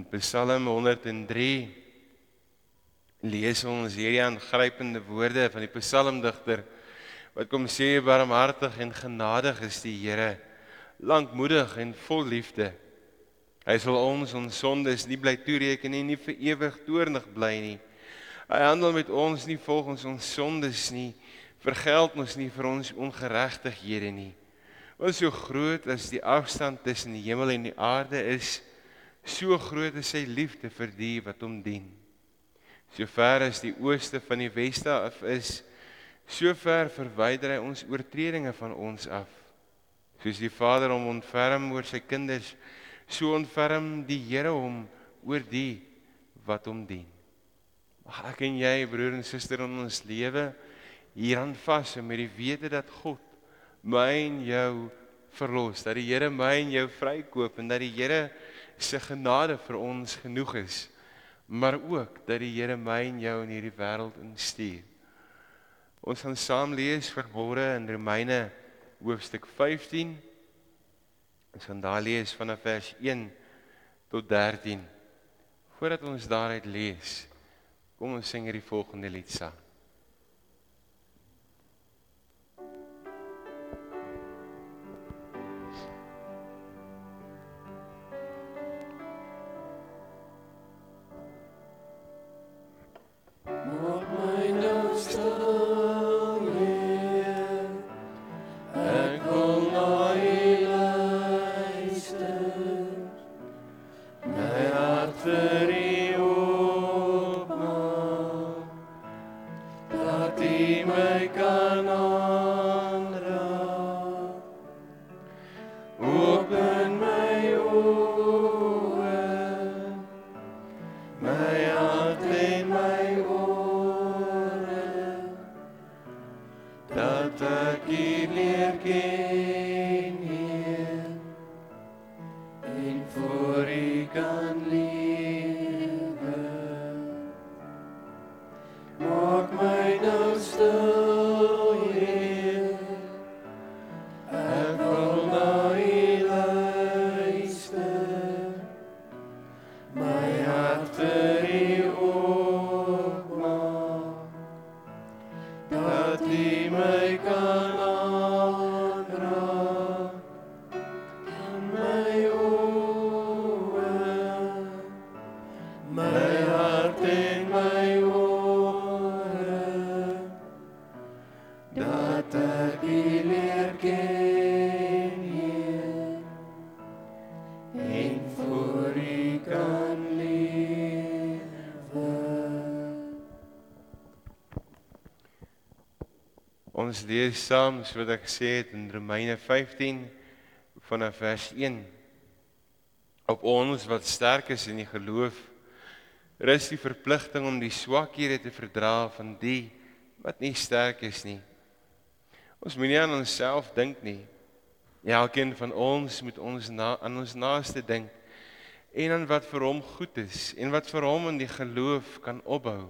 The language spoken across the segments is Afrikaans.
In Psalm 103 lees ons hierdie aangrypende woorde van die psalmdigter wat kom sê barmhartig en genadig is die Here, lankmoedig en vol liefde. Hy sal ons ons sondes nie bly toereken en nie vir ewig toornig bly nie. Hy handel met ons nie volgens ons sondes nie, vergeld ons nie vir ons ongeregtighede nie. Want so groot as die afstand tussen die hemel en die aarde is, so groot is sy liefde vir die wat hom dien. So ver as die ooste van die weste af is, so ver verwyder hy ons oortredinge van ons af. Soos die Vader hom ontferm oor sy kinders, so ontferm die Here hom oor die wat hom dien. Mag ek en jy, broer en suster in ons lewe hieraan vas met die wete dat God my en jou verlos, dat die Here my en jou vrykoop en dat die Here se genade vir ons genoeg is, maar ook dat die Here my en jou in hierdie wêreld instuur. Ons gaan saam lees vanmôre in Romeine hoofstuk 15. Ons gaan daar lees vanaf vers 1 tot 13. Voordat ons daaruit lees, kom ons sing hierdie volgende lied saam. Waymaker. Ons lees saam so wat ek gesê het in Romeine 15 vanaf vers 1. Op ons wat sterk is in die geloof rus die verpligting om die swakhede te verdra van die wat nie sterk is nie. Ons moenie aan onsself dink nie. Elkeen van ons moet ons na, aan ons naaste dink en aan wat vir hom goed is en wat vir hom in die geloof kan opbou.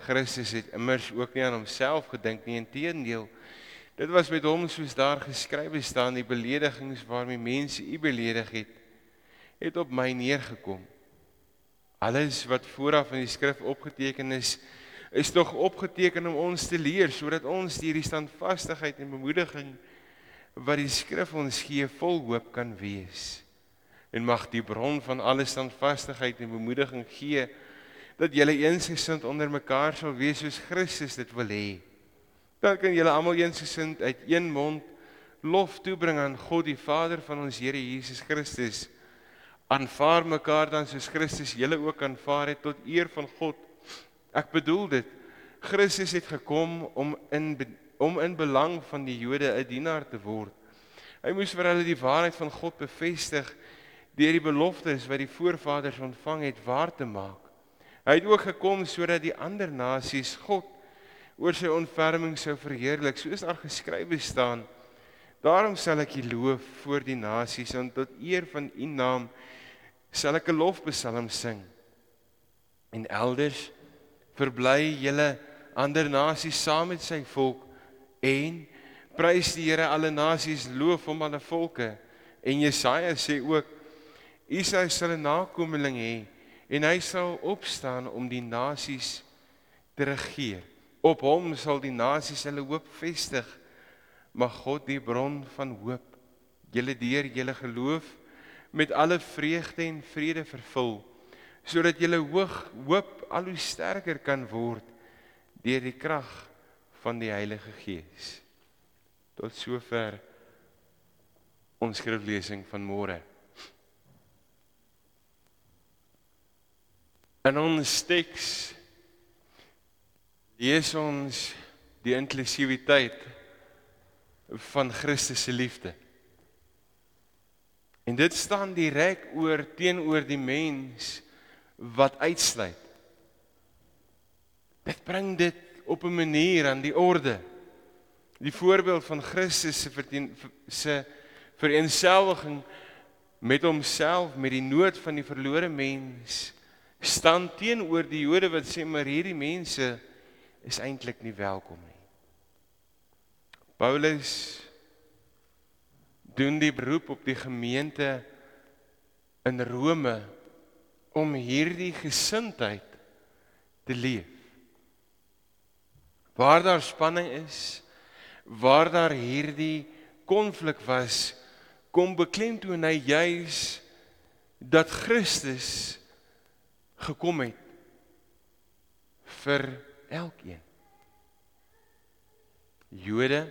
Christus het immers ook nie aan homself gedink nie, inteendeel. Dit was met hom soos daar geskrywe staan, die beledigings waarmee mense u beledig het, het op my neergekom. Alles wat vooraf in die skrif opgeteken is, is tog opgeteken om ons te leer sodat ons deur die standvastigheid en bemoediging wat die skrif ons gee, vol hoop kan wees. En mag die bron van alle standvastigheid en bemoediging gee dat julle eensgesind onder mekaar sal wees soos Christus dit wil hê. Dan kan julle almal eensgesind uit een mond lof toebring aan God die Vader van ons Here Jesus Christus. Aanvaar mekaar dan soos Christus julle ook aanvaar het tot eer van God. Ek bedoel dit. Christus het gekom om in om in belang van die Jode 'n dienaar te word. Hy moes vir hulle die waarheid van God bevestig deur die beloftes wat die voorvaders ontvang het waar te maak. Hy het ook gekom sodat die ander nasies God oor sy ontferming sou verheerlik, soos daar geskrywe staan. Daarom sal ek U loof voor die nasies en tot eer van U naam sal ek 'n lofpsalm sing. En elders verbly julle ander nasies saam met sy volk en prys die Here alle nasies loof hom alle volke. En Jesaja sê ook Esau sal 'n nakomeling hê en hy sal opstaan om die nasies te regeer. Op hom sal die nasies hulle hoop vestig. Mag God die bron van hoop julle deur julle geloof met alle vreugde en vrede vervul sodat julle hoog hoop al hoe sterker kan word deur die krag van die Heilige Gees. Tot sover ons skriflesing van môre. En ons teks lees ons die inklusiwiteit van Christus se liefde. En dit staan direk oor teenoor die mens wat uitsluit. Dit bring dit op 'n manier aan die orde. Die voorbeeld van Christus se se vereenselwiging met homself met die nood van die verlore mens staan teenoor die Jode wat sê maar hierdie mense is eintlik nie welkom nie. Paulus doen die beroep op die gemeente in Rome om hierdie gesindheid te leef. Waar daar spanning is, waar daar hierdie konflik was, kom beklemtoon hy juis dat Christus gekom het vir elkeen. Jode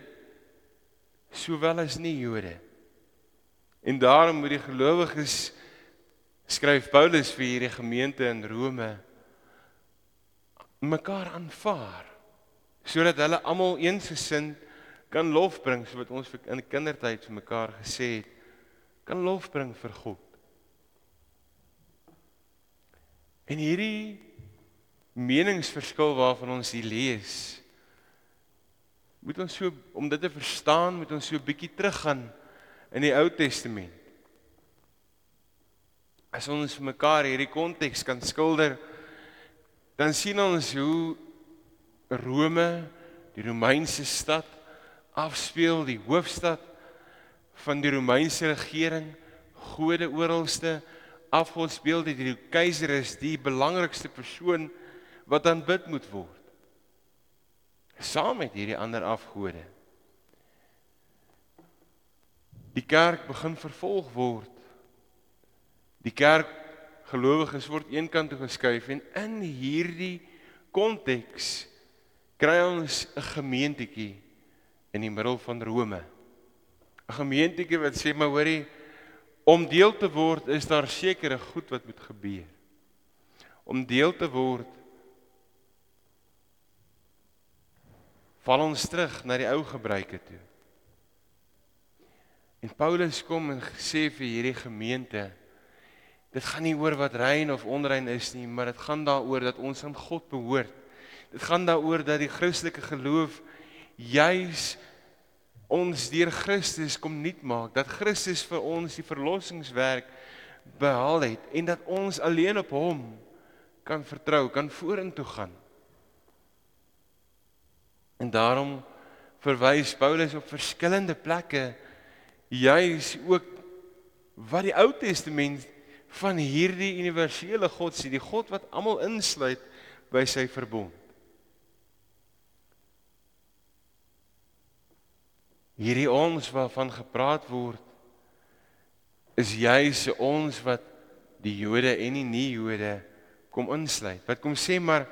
sowel as nie Jode. En daarom moet die gelowiges skryf Paulus vir hierdie gemeente in Rome mekaar aanvaar sodat hulle almal eensgesind kan lof bring so wat ons in kindertyd vir mekaar gesê het kan lof bring vir God. En hierdie meningsverskil waarvan ons hier lees moet ons so om dit te verstaan moet ons so 'n bietjie teruggaan in die Ou Testament. As ons mekaar hierdie konteks kan skilder dan sien ons hoe Rome, die Romeinse stad afspeel die hoofstad van die Romeinse regering, gode oralste, afgodsbeelde, die keiser is die belangrikste persoon wat aanbid moet word. Saam met hierdie ander afgode. Die kerk begin vervolg word. Die kerk gelowiges word eenkant toe geskuif en in hierdie konteks kry ons 'n gemeentetjie in die middel van Rome. 'n Gemeentetjie wat sê maar hoorie om deel te word is daar sekere goed wat moet gebeur. Om deel te word val ons terug na die ou gebruike toe. En Paulus kom en sê vir hierdie gemeente dit gaan nie oor wat rein of onrein is nie, maar dit gaan daaroor dat ons aan God behoort. Dit gaan daaroor dat die Christelike geloof juis ons deur Christus kom nuut maak, dat Christus vir ons die verlossingswerk behaal het en dat ons alleen op hom kan vertrou, kan vorentoe gaan. En daarom verwys Paulus op verskillende plekke juis ook wat die Ou Testament van hierdie universele God sê, die God wat almal insluit by sy verbond. Hierdie ons waarvan gepraat word is juis ons wat die Jode en die nie-Jode kom insluit. Wat kom sê maar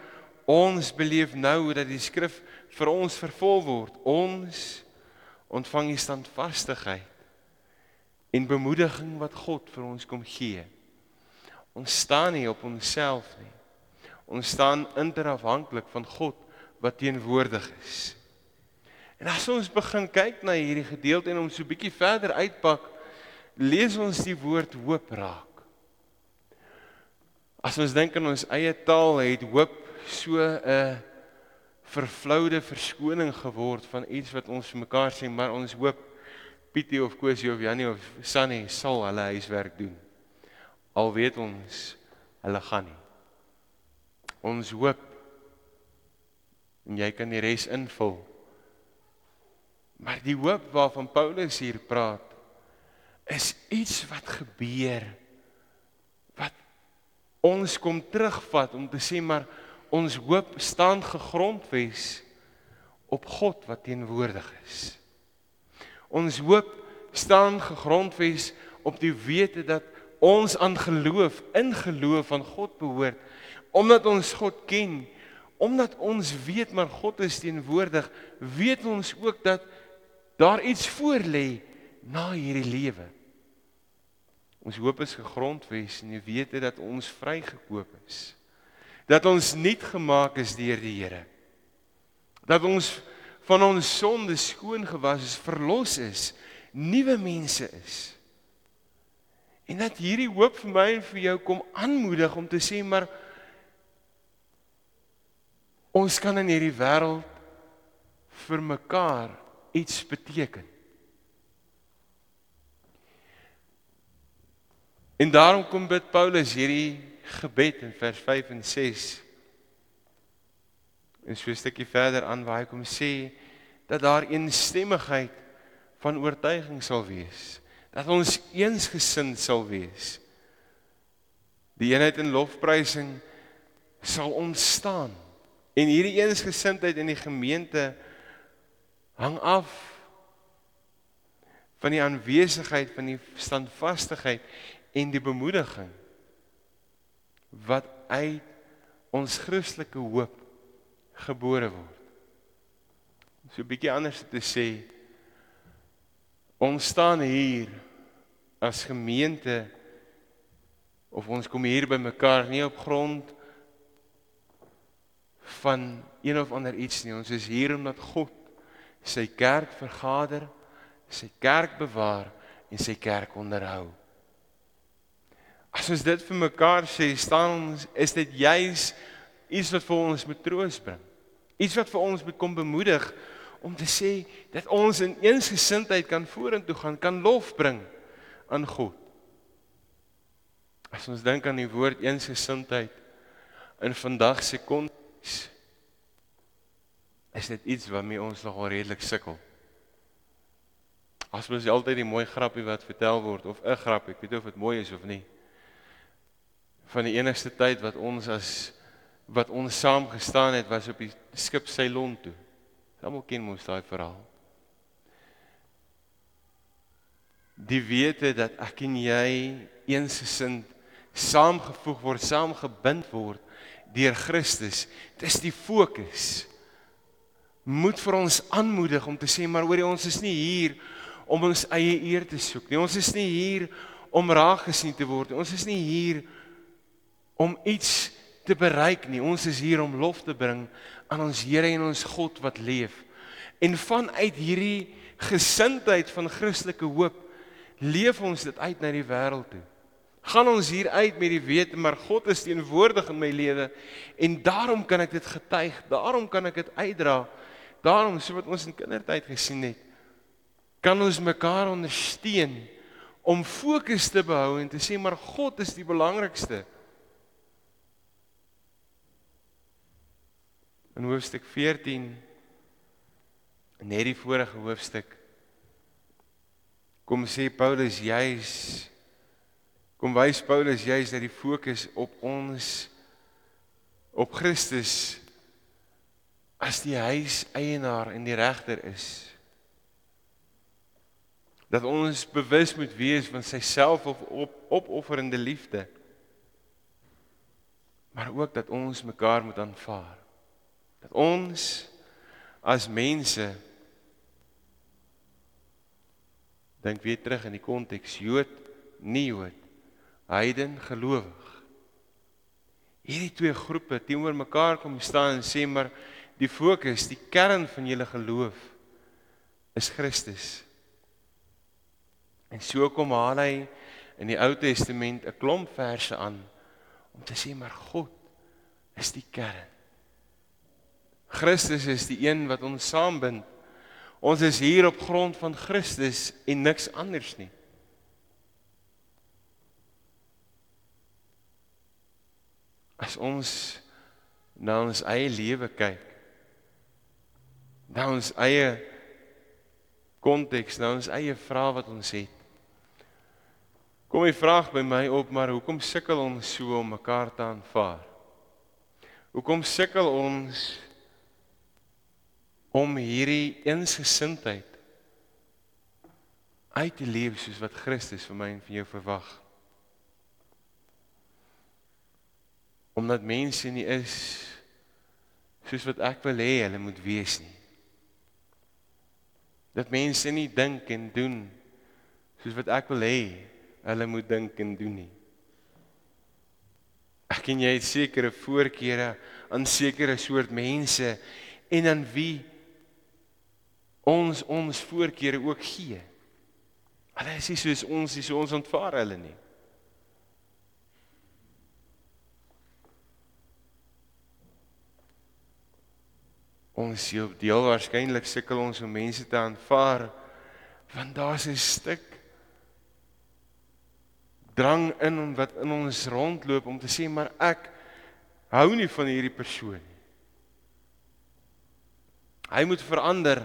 ons beleef nou dat die skrif vir ons vervul word. Ons ontvang die standvastigheid en bemoediging wat God vir ons kom gee. Ons staan nie op onsself nie. Ons staan interafhanklik van God wat teenwoordig is. En as ons begin kyk na hierdie gedeelte en hom so bietjie verder uitpak, lees ons die woord hoop raak. As ons dink aan ons eie taal het hoop so 'n vervloude verskoning geword van iets wat ons vir mekaar sê, maar ons hoop Pietie of Kosie of Jannie of Sunny sal hulle huiswerk doen. Al weet ons hulle gaan nie. Ons hoop en jy kan die res invul Maar die hoop waarvan Paulus hier praat is iets wat gebeur ons kom terugvat om te sê maar ons hoop staan gegrondves op God wat teenwoordig is. Ons hoop staan gegrondves op die wete dat ons aan geloof in geloof van God behoort omdat ons God ken omdat ons weet maar God is teenwoordig weet ons ook dat daar iets voor lê na hierdie lewe. Ons hoop is gegrondves in die wete dat ons vrygekoop is. Dat ons nuut gemaak is deur die Here. Dat ons van ons sonde skoon gewas is verlos is nuwe mense is. En dat hierdie hoop vir my en vir jou kom aanmoedig om te sê maar ons kan in hierdie wêreld vir mekaar iets beteken. En daarom kom bid Paulus hierdie gebed in vers 5 en 6. En so 'n stukkie verder aan waar hy kom sê dat daar eensstemmigheid van oortuiging sal wees dat ons eensgesind sal wees. Die eenheid in lofprysing sal ontstaan. En hierdie eensgesindheid in die gemeente hang af van die aanwesigheid van die standvastigheid en die bemoediging wat uit ons Christelike hoop gebore word. So 'n bietjie anders te sê, ons staan hier as gemeente of ons kom hier by mekaar nie op grond van een of ander iets nie. Ons is hier omdat God sy kerk vergader, sy kerk bewaar en sy kerk onderhou. As ons dit vir mekaar sê, staan ons is dit juis iets wat vir ons met troos bring. Iets wat vir ons moet kom bemoedig om te sê dat ons in eensgesindheid kan vorentoe gaan, kan lof bring aan God. As ons dink aan die woord eensgesindheid in vandag se konteks is dit iets waarmee ons nogal redelik sukkel. As mens altyd die mooi grappie wat vertel word of 'n grap, ek weet nie of dit mooi is of nie. Van die enigste tyd wat ons as wat ons saam gestaan het was op die skip Ceylon toe. Almal ken mos daai verhaal. die wete dat ek en jy eensgesind saamgevoeg word, saamgebind word deur Christus. Dis die fokus. Moet vir ons aanmoedig om te sê maar oor ons is nie hier om ons eie eer te soek nie. Ons is nie hier om raak gesien te word nie. Ons is nie hier om iets te bereik nie. Ons is hier om lof te bring aan ons Here en ons God wat leef. En vanuit hierdie gesindheid van Christelike hoop leef ons dit uit na die wêreld toe. Gaan ons hier uit met die wete maar God is teenwoordig in my lewe en daarom kan ek dit getuig, daarom kan ek dit uitdra. Daarom so wat ons in kindertyd gesien het, kan ons mekaar ondersteun om fokus te behou en te sê maar God is die belangrikste. In hoofstuk 14 net die vorige hoofstuk kom sê Paulus juis kom wys Paulus juis dat die fokus op ons op Christus as die huis eienaar en die regter is dat ons bewus moet wees van sy self of op opofferende liefde maar ook dat ons mekaar moet aanvaar dat ons as mense Dink weer terug in die konteks Jood, nie Jood, heiden, gelowig. Hierdie twee groepe teenoor mekaar kom staan en sê maar die fokus, die kern van julle geloof is Christus. En so kom haal hy in die Ou Testament 'n klomp verse aan om te sê maar God is die kern. Christus is die een wat ons saambind Ons is hier op grond van Christus en niks anders nie. As ons na ons eie lewe kyk, na ons eie konteks, na ons eie vrae wat ons het. Kom die vraag by my op, maar hoekom sukkel ons so om mekaar te aanvaar? Hoekom sukkel ons om hierdie eensgesindheid uit te leef soos wat Christus vir my en vir jou verwag? Omdat mense nie is soos wat ek wil hê hulle moet wees nie. Dat mense nie dink en doen soos wat ek wil hê hulle moet dink en doen nie. Ek en jy het sekere voorkeure aan sekere soort mense en aan wie ons ons voorkeure ook gee. Hulle is nie soos ons, nie so ons ontvaar hulle nie. Ons heel deel waarskynlik sukkel ons om mense te aanvaar want daar's 'n stuk drang in wat in ons rondloop om te sê maar ek hou nie van hierdie persoon nie. Hy moet verander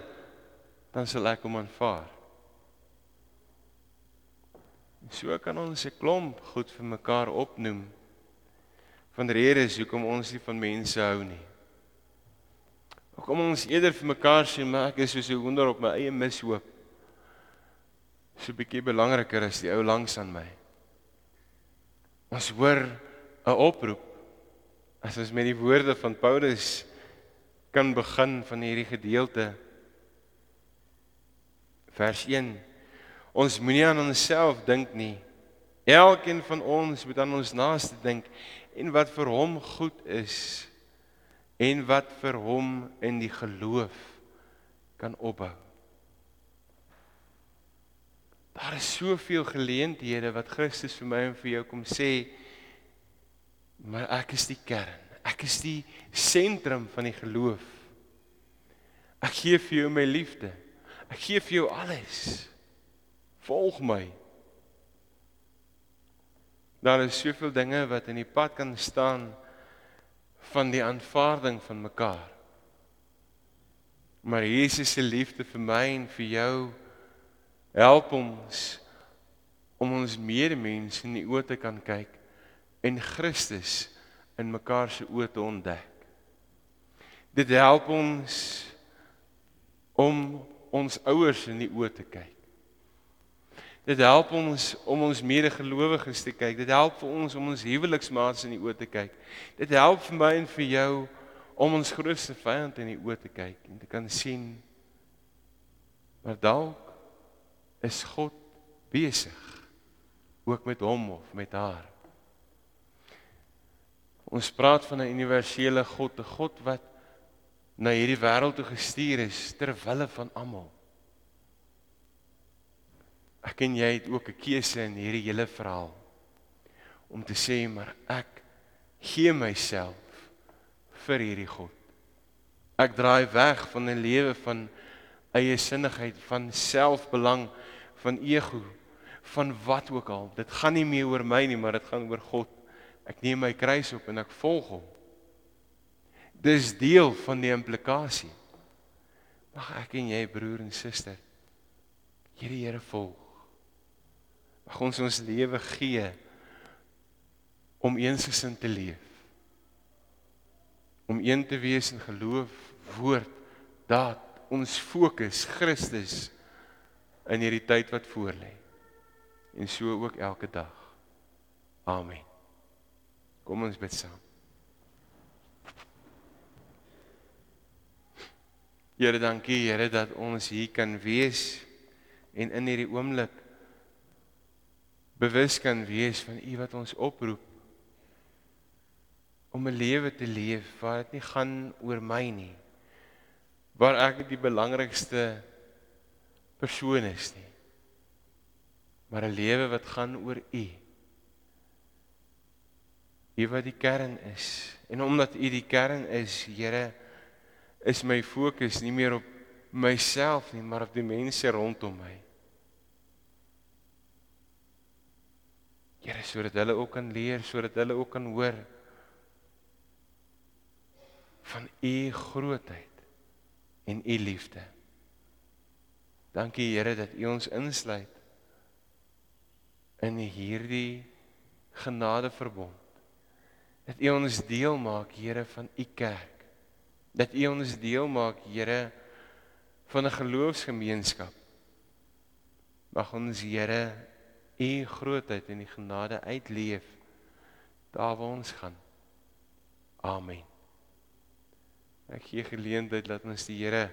dan sal ek hom aanvaar. So kan ons 'n klomp goed vir mekaar opnoem van redes hoekom ons nie van mense hou nie. Kom ons eerder vir mekaar sê maar ek is soos 'n hoender op my eie mishoop. So 'n bietjie belangriker as die ou langs aan my. Ons hoor 'n oproep as ons met die woorde van Paulus kan begin van hierdie gedeelte. Vers 1. Ons moenie aan onsself dink nie. Elkeen van ons moet aan ons naaste dink en wat vir hom goed is en wat vir hom in die geloof kan opbou. Daar is soveel geleenthede wat Christus vir my en vir jou kom sê, maar ek is die kern. Ek is die sentrum van die geloof. Ek gee vir jou my liefde. Ek gee vir jou alles. Volg my. Daar is soveel dinge wat in die pad kan staan van die aanvaarding van mekaar. Maar Jesus se liefde vir my en vir jou help ons om ons medemens in die oë te kan kyk en Christus in mekaar se oë te ontdek. Dit help ons om ons ouers in die oë te kyk. Dit help ons om ons medegelowiges te kyk. Dit help vir ons om ons huweliksmaats in die oë te kyk. Dit help vir my en vir jou om ons grootste vyand in die oë te kyk en te kan sien maar dalk is God besig ook met hom of met haar. Ons praat van 'n universele God, 'n God wat na hierdie wêreld toe gestuur is ter wille van almal. Ek en jy het ook 'n keuse in hierdie hele verhaal om te sê maar ek gee myself vir hierdie God. Ek draai weg van 'n lewe van eie sinnigheid, van selfbelang, van ego, van wat ook al. Dit gaan nie meer oor my nie, maar dit gaan oor God. Ek neem my kruis op en ek volg hom. Dis deel van die implikasie. Mag ek en jy broer en suster hierdie Here volg. Mag ons ons lewe gee om eensgesind te leef. Om een te wees in geloof, woord, daad, ons fokus Christus in hierdie tyd wat voorlê. En so ook elke dag. Amen. Kom ons bid saam. Here, dankie Here dat ons hier kan wees en in hierdie oomblik bewus kan wees van U wat ons oproep om 'n lewe te leef waar dit nie gaan oor my nie waar ek die belangrikste persoon is nie maar 'n lewe wat gaan oor U. U wat die kern is. En omdat U die kern is Here is my fokus nie meer op myself nie maar op die mense rondom my Here sodat hulle ook kan leer, sodat hulle ook kan hoor van u grootheid en u liefde. Dankie Here dat u ons insluit in hierdie genadeverbond. Dat U ons deel maak, Here, van U kerk. Dat U ons deel maak, Here, van 'n geloofsgemeenskap. Mag ons, Here, U grootheid en U genade uitleef daar waar ons gaan. Amen. Ek gee geleentheid dat ons die Here